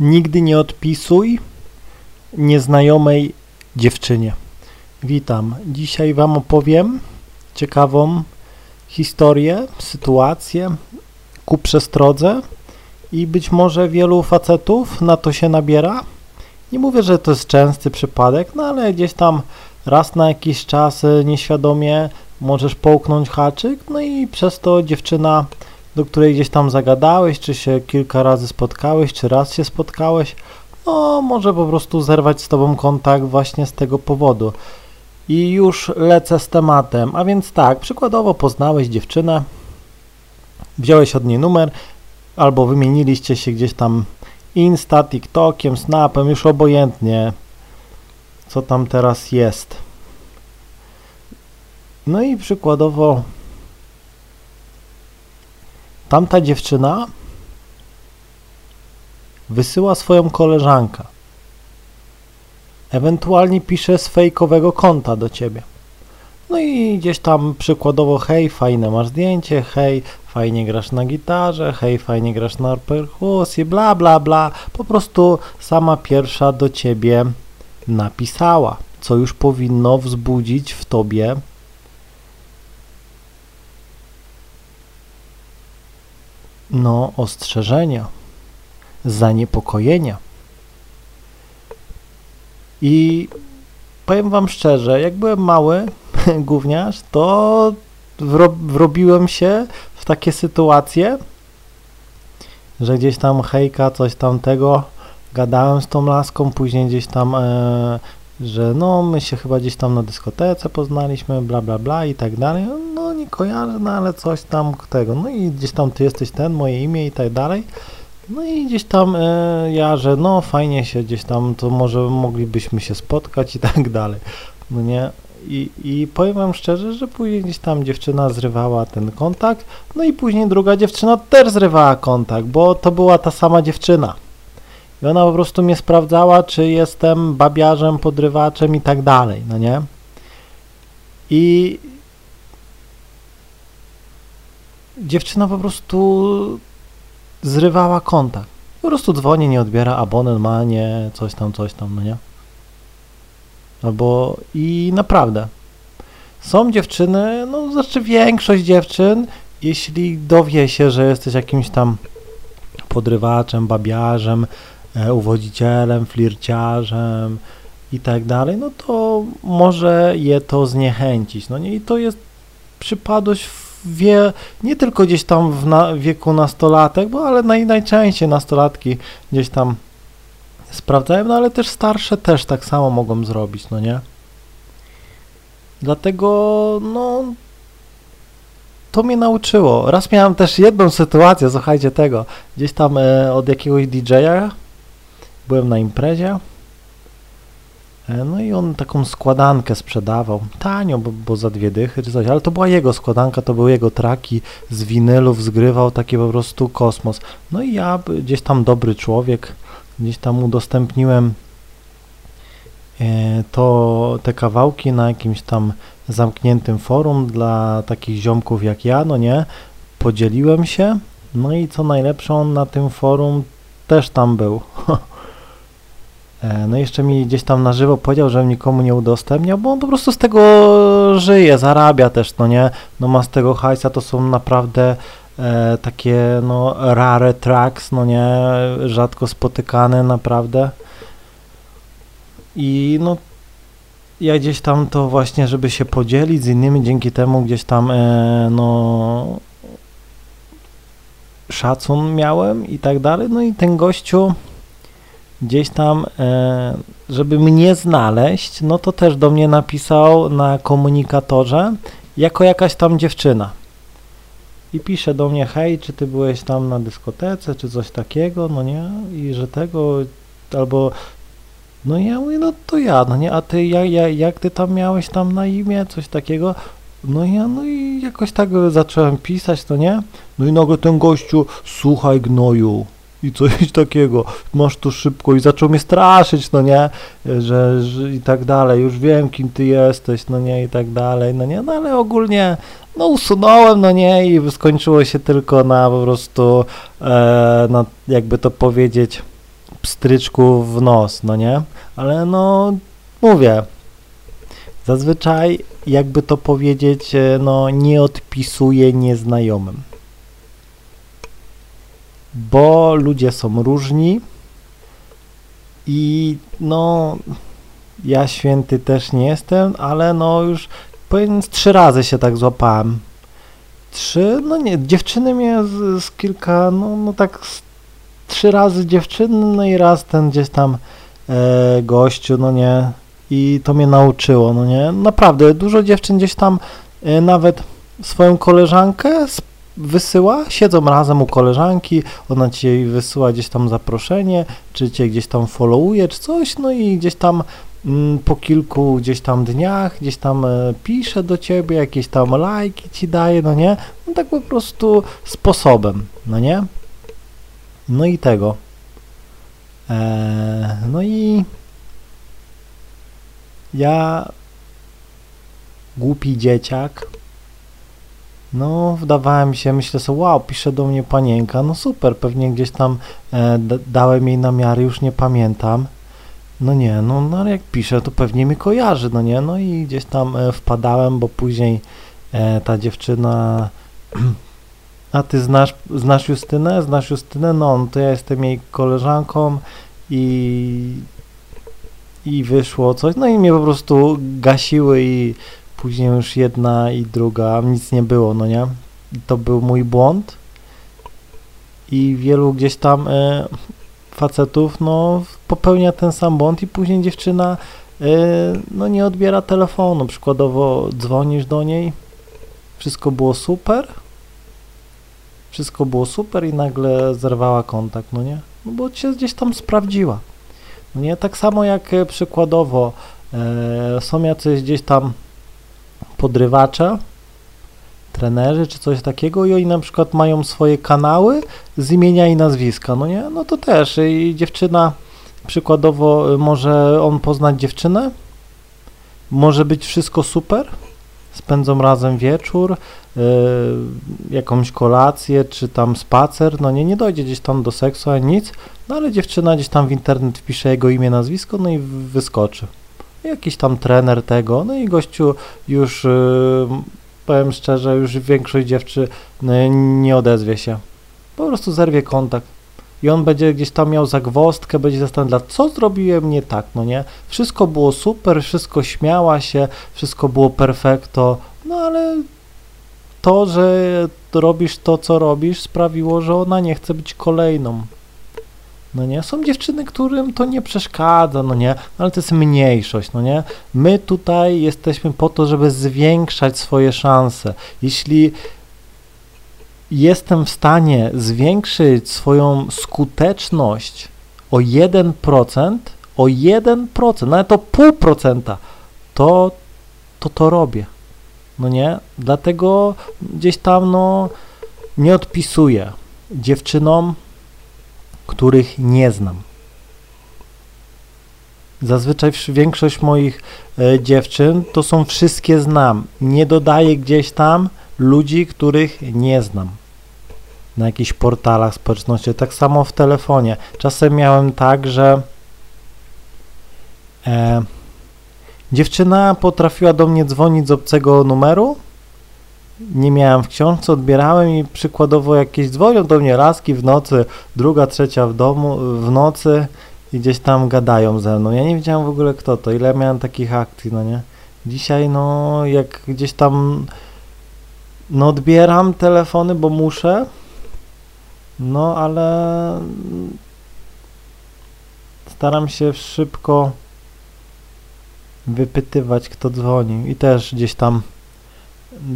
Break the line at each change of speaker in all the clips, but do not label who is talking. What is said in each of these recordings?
Nigdy nie odpisuj nieznajomej dziewczynie. Witam. Dzisiaj Wam opowiem ciekawą historię, sytuację ku przestrodze i być może wielu facetów na to się nabiera. Nie mówię, że to jest częsty przypadek, no ale gdzieś tam raz na jakiś czas e, nieświadomie możesz połknąć haczyk, no i przez to dziewczyna do której gdzieś tam zagadałeś, czy się kilka razy spotkałeś, czy raz się spotkałeś, no może po prostu zerwać z tobą kontakt właśnie z tego powodu. I już lecę z tematem, a więc tak, przykładowo poznałeś dziewczynę, wziąłeś od niej numer, albo wymieniliście się gdzieś tam Insta, TikTokiem, Snapem, już obojętnie, co tam teraz jest. No i przykładowo Tamta dziewczyna wysyła swoją koleżankę. Ewentualnie pisze z fejkowego konta do ciebie. No i gdzieś tam przykładowo, hej, fajne masz zdjęcie, hej, fajnie grasz na gitarze, hej, fajnie grasz na perkusji, bla, bla, bla. Po prostu sama pierwsza do ciebie napisała, co już powinno wzbudzić w tobie no, ostrzeżenia, zaniepokojenia. I powiem Wam szczerze, jak byłem mały gówniarz, to wrobiłem się w takie sytuacje, że gdzieś tam hejka, coś tamtego, gadałem z tą laską, później gdzieś tam e, że no my się chyba gdzieś tam na dyskotece poznaliśmy, bla bla bla i tak dalej, no nie kojarzę, no ale coś tam tego, no i gdzieś tam ty jesteś ten, moje imię i tak dalej, no i gdzieś tam e, ja, że no fajnie się gdzieś tam, to może moglibyśmy się spotkać i tak dalej, no nie, i, i powiem wam szczerze, że później gdzieś tam dziewczyna zrywała ten kontakt, no i później druga dziewczyna też zrywała kontakt, bo to była ta sama dziewczyna. I ona po prostu mnie sprawdzała, czy jestem babiarzem, podrywaczem i tak dalej, no nie? I dziewczyna po prostu zrywała kontakt. Po prostu dzwoni, nie odbiera, abonent ma, nie, coś tam, coś tam, no nie? Albo i naprawdę. Są dziewczyny, no znaczy większość dziewczyn, jeśli dowie się, że jesteś jakimś tam podrywaczem, babiarzem, uwodzicielem, flirciarzem i tak dalej, no to może je to zniechęcić. No nie, i to jest przypadłość wie, nie tylko gdzieś tam w na, wieku nastolatek, bo ale naj, najczęściej nastolatki gdzieś tam sprawdzają, no ale też starsze też tak samo mogą zrobić, no nie? Dlatego, no, to mnie nauczyło. Raz miałem też jedną sytuację, słuchajcie tego, gdzieś tam e, od jakiegoś DJ-a byłem na imprezie, e, no i on taką składankę sprzedawał, tanio, bo, bo, za dwie dychy czy coś, ale to była jego składanka, to były jego traki z winylów, zgrywał taki po prostu kosmos. No i ja, gdzieś tam dobry człowiek, gdzieś tam udostępniłem e, to, te kawałki na jakimś tam zamkniętym forum dla takich ziomków jak ja, no nie, podzieliłem się, no i co najlepsze, on na tym forum też tam był. E, no jeszcze mi gdzieś tam na żywo powiedział, że nikomu nie udostępniał, bo on po prostu z tego żyje, zarabia też, no nie? No ma z tego hajsa, to są naprawdę e, takie no rare tracks, no nie? Rzadko spotykane naprawdę. I no ja gdzieś tam to właśnie, żeby się podzielić z innymi, dzięki temu gdzieś tam e, no szacun miałem i tak dalej. No i ten gościu gdzieś tam, e, żeby mnie znaleźć, no to też do mnie napisał na komunikatorze jako jakaś tam dziewczyna. I pisze do mnie, hej, czy ty byłeś tam na dyskotece, czy coś takiego, no nie, i że tego, albo, no ja mówię, no to ja, no nie, a ty, ja, ja, jak ty tam miałeś tam na imię, coś takiego, no ja, no i jakoś tak zacząłem pisać, to nie, no i nagle ten gościu, słuchaj gnoju, i coś takiego, masz tu szybko i zaczął mnie straszyć, no nie, że, że, i tak dalej, już wiem kim ty jesteś, no nie, i tak dalej, no nie, no ale ogólnie, no usunąłem, no nie, i skończyło się tylko na po prostu, e, jakby to powiedzieć, pstryczków w nos, no nie? Ale no, mówię, zazwyczaj, jakby to powiedzieć, e, no nie odpisuje nieznajomym. Bo ludzie są różni i no, ja święty też nie jestem, ale no już powiem, z trzy razy się tak złapałem. Trzy, no nie, dziewczyny mnie z, z kilka, no, no tak z trzy razy dziewczyny, no i raz ten gdzieś tam e, gościu, no nie, i to mnie nauczyło, no nie, naprawdę, dużo dziewczyn gdzieś tam e, nawet swoją koleżankę wysyła, siedzą razem u koleżanki, ona ci wysyła gdzieś tam zaproszenie, czy cię gdzieś tam followuje, czy coś, no i gdzieś tam mm, po kilku gdzieś tam dniach, gdzieś tam e, pisze do ciebie, jakieś tam lajki ci daje, no nie, no tak po prostu sposobem, no nie, no i tego. Eee, no i ja, głupi dzieciak, no wdawałem się, myślę sobie, wow, pisze do mnie panienka, no super, pewnie gdzieś tam e, dałem jej namiary, już nie pamiętam. No nie, no, no jak pisze, to pewnie mi kojarzy, no nie, no i gdzieś tam e, wpadałem, bo później e, ta dziewczyna A ty znasz, znasz Justynę? Znasz Justynę? No, no to ja jestem jej koleżanką i, i wyszło coś. No i mnie po prostu gasiły i później już jedna i druga, nic nie było, no nie? To był mój błąd i wielu gdzieś tam e, facetów, no, popełnia ten sam błąd i później dziewczyna e, no nie odbiera telefonu, przykładowo dzwonisz do niej, wszystko było super, wszystko było super i nagle zerwała kontakt, no nie? No bo cię gdzieś tam sprawdziła. No nie? Tak samo jak e, przykładowo e, są jacyś gdzieś tam podrywacze, trenerzy czy coś takiego i oni na przykład mają swoje kanały z imienia i nazwiska, no nie? No to też. I dziewczyna przykładowo może on poznać dziewczynę, może być wszystko super, spędzą razem wieczór, yy, jakąś kolację, czy tam spacer, no nie, nie dojdzie gdzieś tam do seksu ani nic, no ale dziewczyna gdzieś tam w internet wpisze jego imię, nazwisko, no i wyskoczy. Jakiś tam trener tego, no i gościu już, yy, powiem szczerze, już większość dziewczyn nie odezwie się. Po prostu zerwie kontakt i on będzie gdzieś tam miał zagwostkę, będzie zastanawiał, co zrobiłem nie tak, no nie? Wszystko było super, wszystko śmiała się, wszystko było perfekto, no ale to, że robisz to, co robisz, sprawiło, że ona nie chce być kolejną. No nie, są dziewczyny, którym to nie przeszkadza, no nie, ale to jest mniejszość, no nie. My tutaj jesteśmy po to, żeby zwiększać swoje szanse. Jeśli jestem w stanie zwiększyć swoją skuteczność o 1%, o 1%, nawet o pół procenta, to, to to robię. No nie? Dlatego gdzieś tam no nie odpisuję dziewczynom, których nie znam. Zazwyczaj większość moich e, dziewczyn to są wszystkie znam. Nie dodaję gdzieś tam ludzi, których nie znam na jakichś portalach społeczności, tak samo w telefonie. Czasem miałem tak, że e, dziewczyna potrafiła do mnie dzwonić z obcego numeru, nie miałem w książce, odbierałem i przykładowo jakieś dzwonią do mnie laski w nocy, druga, trzecia w domu, w nocy i gdzieś tam gadają ze mną. Ja nie wiedziałem w ogóle kto to, ile miałem takich akcji, no nie. Dzisiaj no jak gdzieś tam no odbieram telefony, bo muszę, no ale staram się szybko wypytywać, kto dzwoni. I też gdzieś tam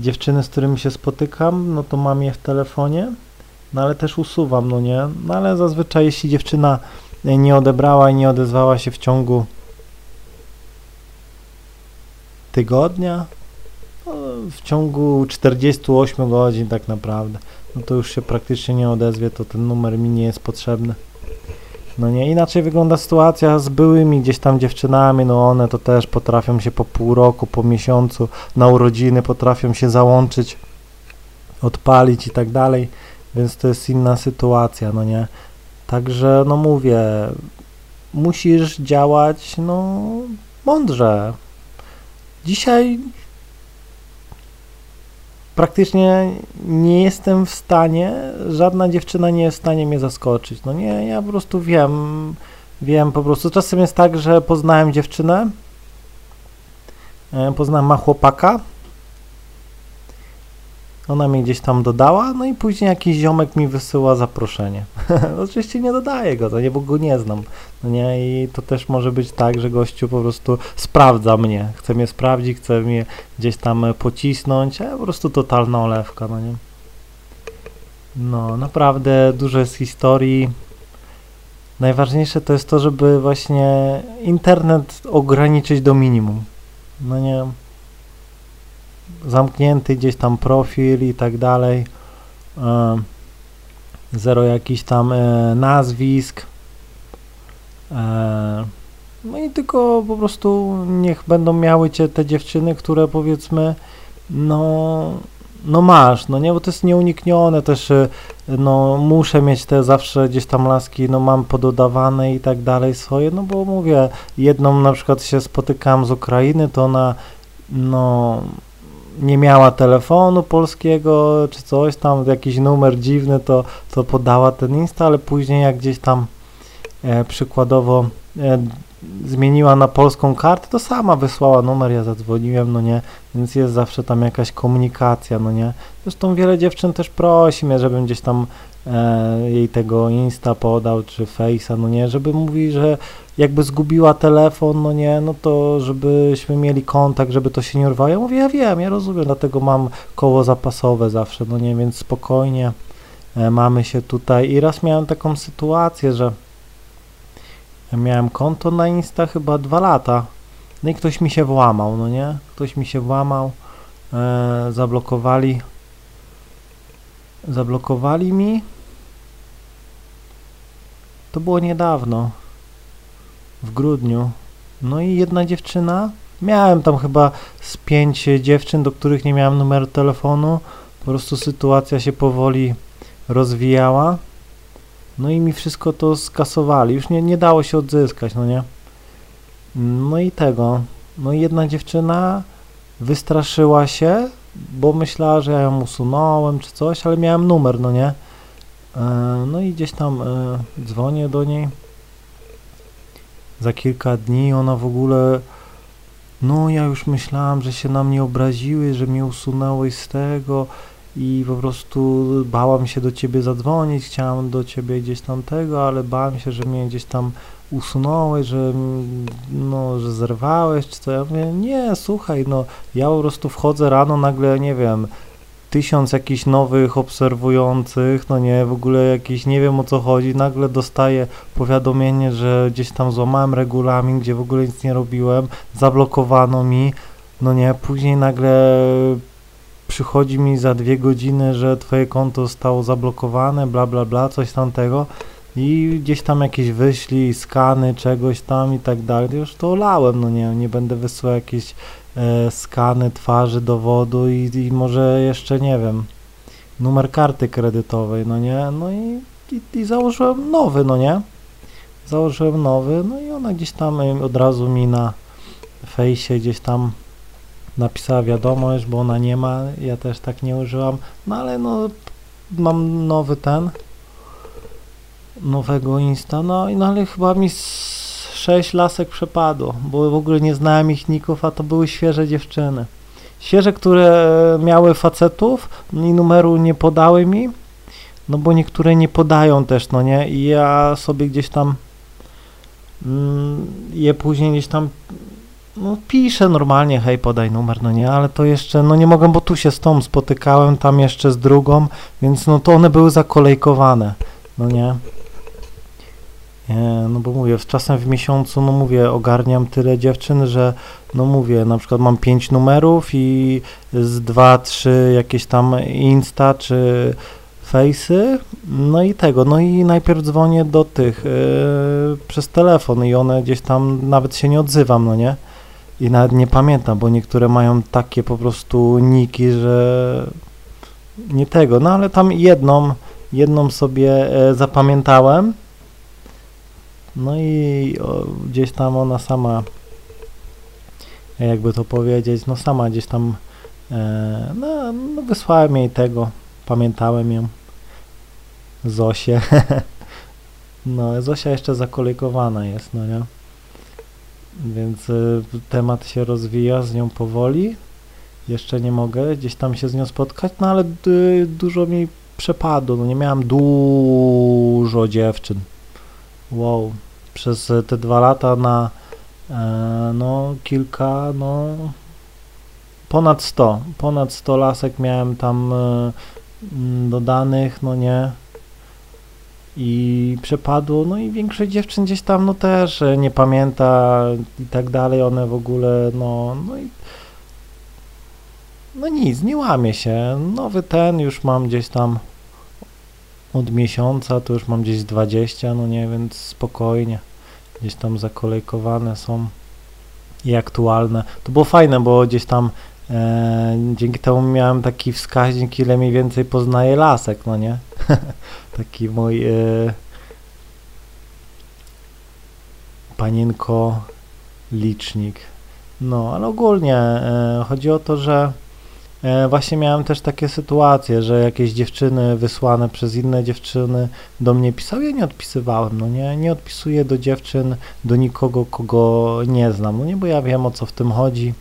dziewczyny, z którymi się spotykam, no to mam je w telefonie, no ale też usuwam, no nie. No ale zazwyczaj, jeśli dziewczyna nie odebrała i nie odezwała się w ciągu tygodnia, no, w ciągu 48 godzin tak naprawdę, no to już się praktycznie nie odezwie, to ten numer mi nie jest potrzebny. No nie, inaczej wygląda sytuacja z byłymi gdzieś tam dziewczynami, no one to też potrafią się po pół roku, po miesiącu na urodziny potrafią się załączyć, odpalić i tak dalej, więc to jest inna sytuacja, no nie. Także, no mówię, musisz działać, no, mądrze. Dzisiaj praktycznie nie jestem w stanie, żadna dziewczyna nie jest w stanie mnie zaskoczyć. No nie, ja po prostu wiem, wiem po prostu. Czasem jest tak, że poznałem dziewczynę, e, poznałem ma chłopaka, ona mnie gdzieś tam dodała, no i później jakiś ziomek mi wysyła zaproszenie. Oczywiście nie dodaję go, to nie, bo go nie znam. No nie, i to też może być tak, że gościu po prostu sprawdza mnie, chce mnie sprawdzić, chce mnie gdzieś tam pocisnąć, a po prostu totalna olewka, no nie. No, naprawdę dużo jest historii. Najważniejsze to jest to, żeby właśnie internet ograniczyć do minimum. No nie zamknięty gdzieś tam profil i tak dalej, e, zero jakichś tam e, nazwisk, e, no i tylko po prostu niech będą miały cię te dziewczyny, które powiedzmy, no, no masz, no nie, bo to jest nieuniknione też, no muszę mieć te zawsze gdzieś tam laski, no mam pododawane i tak dalej swoje, no bo mówię, jedną na przykład się spotykam z Ukrainy, to ona, no nie miała telefonu polskiego czy coś tam, jakiś numer dziwny, to, to podała ten Insta, ale później jak gdzieś tam e, przykładowo e, zmieniła na polską kartę, to sama wysłała numer, ja zadzwoniłem, no nie, więc jest zawsze tam jakaś komunikacja, no nie. Zresztą wiele dziewczyn też prosi mnie, żebym gdzieś tam e, jej tego Insta podał, czy Face'a, no nie, żeby mówi, że jakby zgubiła telefon, no nie, no to żebyśmy mieli kontakt, żeby to się nie urwało. Ja mówię, ja wiem, ja rozumiem, dlatego mam koło zapasowe zawsze, no nie, więc spokojnie e, mamy się tutaj. I raz miałem taką sytuację, że miałem konto na Insta chyba dwa lata, no i ktoś mi się włamał, no nie, ktoś mi się włamał, e, zablokowali, zablokowali mi, to było niedawno, w grudniu. No i jedna dziewczyna, miałem tam chyba z pięć dziewczyn, do których nie miałem numeru telefonu. Po prostu sytuacja się powoli rozwijała. No i mi wszystko to skasowali. Już nie, nie dało się odzyskać, no nie? No i tego. No i jedna dziewczyna wystraszyła się, bo myślała, że ja ją usunąłem czy coś, ale miałem numer, no nie? E, no i gdzieś tam e, dzwonię do niej. Za kilka dni ona w ogóle no ja już myślałam, że się na mnie obraziły, że mnie usunęłeś z tego i po prostu bałam się do ciebie zadzwonić, chciałam do ciebie gdzieś tam tego, ale bałam się, że mnie gdzieś tam usunąłeś, że no, że zerwałeś, czy co, ja mówię, nie, słuchaj, no, ja po prostu wchodzę rano, nagle, nie wiem, tysiąc jakichś nowych obserwujących, no nie, w ogóle jakiś, nie wiem o co chodzi, nagle dostaję powiadomienie, że gdzieś tam złamałem regulamin, gdzie w ogóle nic nie robiłem, zablokowano mi, no nie, później nagle przychodzi mi za dwie godziny, że twoje konto zostało zablokowane, bla bla bla, coś tamtego i gdzieś tam jakieś wyśli, skany czegoś tam i tak dalej, już to olałem, no nie, nie będę wysyłał jakieś e, skany twarzy, dowodu i, i może jeszcze, nie wiem, numer karty kredytowej, no nie, no i, i, i założyłem nowy, no nie, założyłem nowy, no i ona gdzieś tam od razu mi na fejsie gdzieś tam napisała wiadomość, bo ona nie ma, ja też tak nie użyłam, no ale no mam nowy ten, nowego Insta, no, no ale chyba mi sześć lasek przepadło, bo w ogóle nie znałem ich ników, a to były świeże dziewczyny. Świeże, które miały facetów i numeru nie podały mi, no bo niektóre nie podają też, no nie, i ja sobie gdzieś tam mm, je później gdzieś tam no piszę normalnie, hej, podaj numer, no nie, ale to jeszcze, no nie mogę, bo tu się z tą spotykałem, tam jeszcze z drugą, więc no to one były zakolejkowane, no nie. No bo mówię, z czasem w miesiącu, no mówię, ogarniam tyle dziewczyn, że no mówię, na przykład mam pięć numerów i z dwa, trzy jakieś tam Insta czy Face'y, no i tego, no i najpierw dzwonię do tych yy, przez telefon i one gdzieś tam nawet się nie odzywam, no nie? I nawet nie pamiętam, bo niektóre mają takie po prostu niki, że nie tego, no ale tam jedną, jedną sobie e, zapamiętałem, No i o, gdzieś tam ona sama, jakby to powiedzieć, no sama gdzieś tam, e, no, no wysłałem jej tego, pamiętałem ją, Zosię. no, Zosia jeszcze zakolejkowana jest, no nie? Więc y, temat się rozwija z nią powoli. Jeszcze nie mogę gdzieś tam się z nią spotkać, no ale y, dużo mi przepadło. No nie miałem dużo dziewczyn. Wow. Przez te dwa lata na e, no kilka, no ponad 100. Ponad 100 lasek miałem tam e, dodanych, no nie i przepadło, no i większość dziewczyn gdzieś tam no też e, nie pamięta i tak dalej, one w ogóle no, no i no nic, nie łamie się, nowy ten już mam gdzieś tam od miesiąca, to już mam gdzieś 20, no nie, więc spokojnie, gdzieś tam zakolejkowane są i aktualne. To było fajne, bo gdzieś tam e, dzięki temu miałem taki wskaźnik, ile mniej więcej poznaję lasek, no nie? taki mój e, panienko licznik. No, ale ogólnie e, chodzi o to, że właśnie miałem też takie sytuacje, że jakieś dziewczyny wysłane przez inne dziewczyny do mnie pisały, ja nie odpisywałem, no nie, nie odpisuję do dziewczyn, do nikogo, kogo nie znam, no nie, bo ja wiem o co w tym chodzi.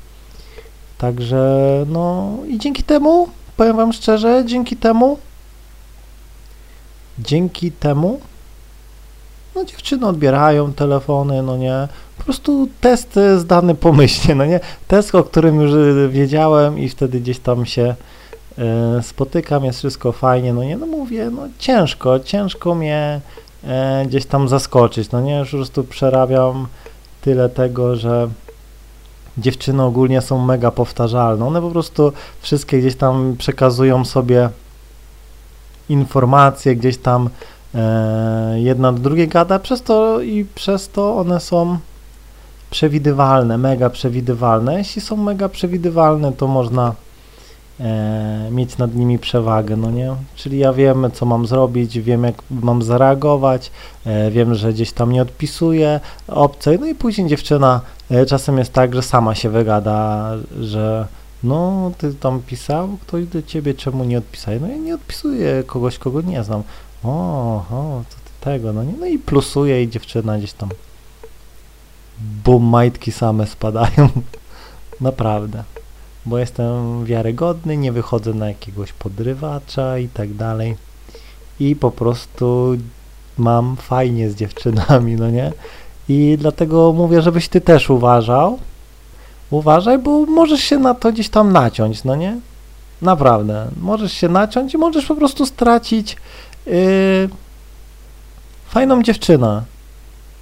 Także, no i dzięki temu, powiem wam szczerze, dzięki temu dzięki temu no dziewczyny odbierają telefony, no nie, po prostu test zdany pomyślnie, no nie, test, o którym już wiedziałem i wtedy gdzieś tam się e, spotykam, jest wszystko fajnie, no nie, no mówię, no ciężko, ciężko mnie e, gdzieś tam zaskoczyć, no nie, już po prostu przerabiam tyle tego, że dziewczyny ogólnie są mega powtarzalne, one po prostu wszystkie gdzieś tam przekazują sobie informacje gdzieś tam e, jedna do drugiej gada, przez to i przez to one są przewidywalne, mega przewidywalne. Jeśli są mega przewidywalne, to można e, mieć nad nimi przewagę, no nie? Czyli ja wiem, co mam zrobić, wiem, jak mam zareagować, e, wiem, że gdzieś tam nie odpisuję obcej, no i później dziewczyna e, czasem jest tak, że sama się wygada, że no, ty tam pisał ktoś do ciebie, czemu nie odpisałeś? No ja nie odpisuję kogoś, kogo nie znam. O, o, to ty tego, no nie, no i plusuje i dziewczyna gdzieś tam bum, majtki same spadają. Naprawdę. Bo jestem wiarygodny, nie wychodzę na jakiegoś podrywacza i tak dalej. I po prostu mam fajnie z dziewczynami, no nie? I dlatego mówię, żebyś ty też uważał, uważaj, bo możesz się na to gdzieś tam naciąć, no nie? Naprawdę. Możesz się naciąć i możesz po prostu stracić yy, fajną dziewczynę.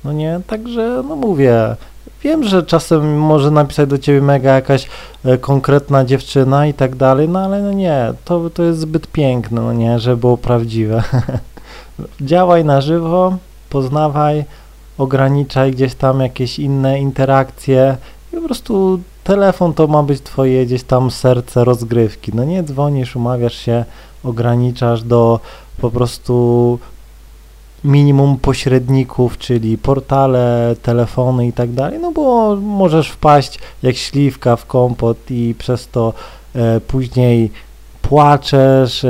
No nie? Także, no mówię, wiem, że czasem może napisać do ciebie mega jakaś e, konkretna dziewczyna i tak dalej, no ale no nie, to, to jest zbyt piękne, no nie, żeby było prawdziwe. Działaj na żywo, poznawaj, ograniczaj gdzieś tam jakieś inne interakcje, i po prostu telefon to ma być twoje gdzieś tam serce rozgrywki. No nie dzwonisz, umawiasz się, ograniczasz do po prostu minimum pośredników, czyli portale, telefony i tak dalej, no bo możesz wpaść jak śliwka w kompot i przez to e, później płaczesz, e,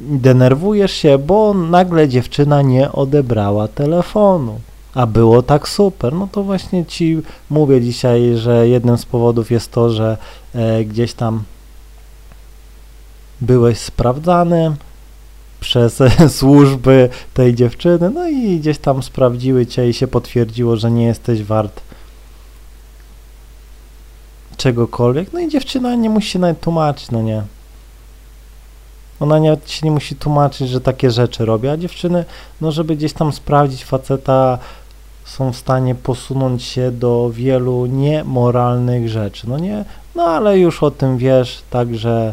denerwujesz się, bo nagle dziewczyna nie odebrała telefonu. A było tak super, no to właśnie ci mówię dzisiaj, że jednym z powodów jest to, że e, gdzieś tam byłeś sprawdzany przez służby tej dziewczyny, no i gdzieś tam sprawdziły cię i się potwierdziło, że nie jesteś wart czegokolwiek, no i dziewczyna nie musi się nawet tłumaczyć, no nie. Ona nie, się nie musi tłumaczyć, że takie rzeczy robi, a dziewczyny, no żeby gdzieś tam sprawdzić faceta, są w stanie posunąć się do wielu niemoralnych rzeczy. No nie, no ale już o tym wiesz, także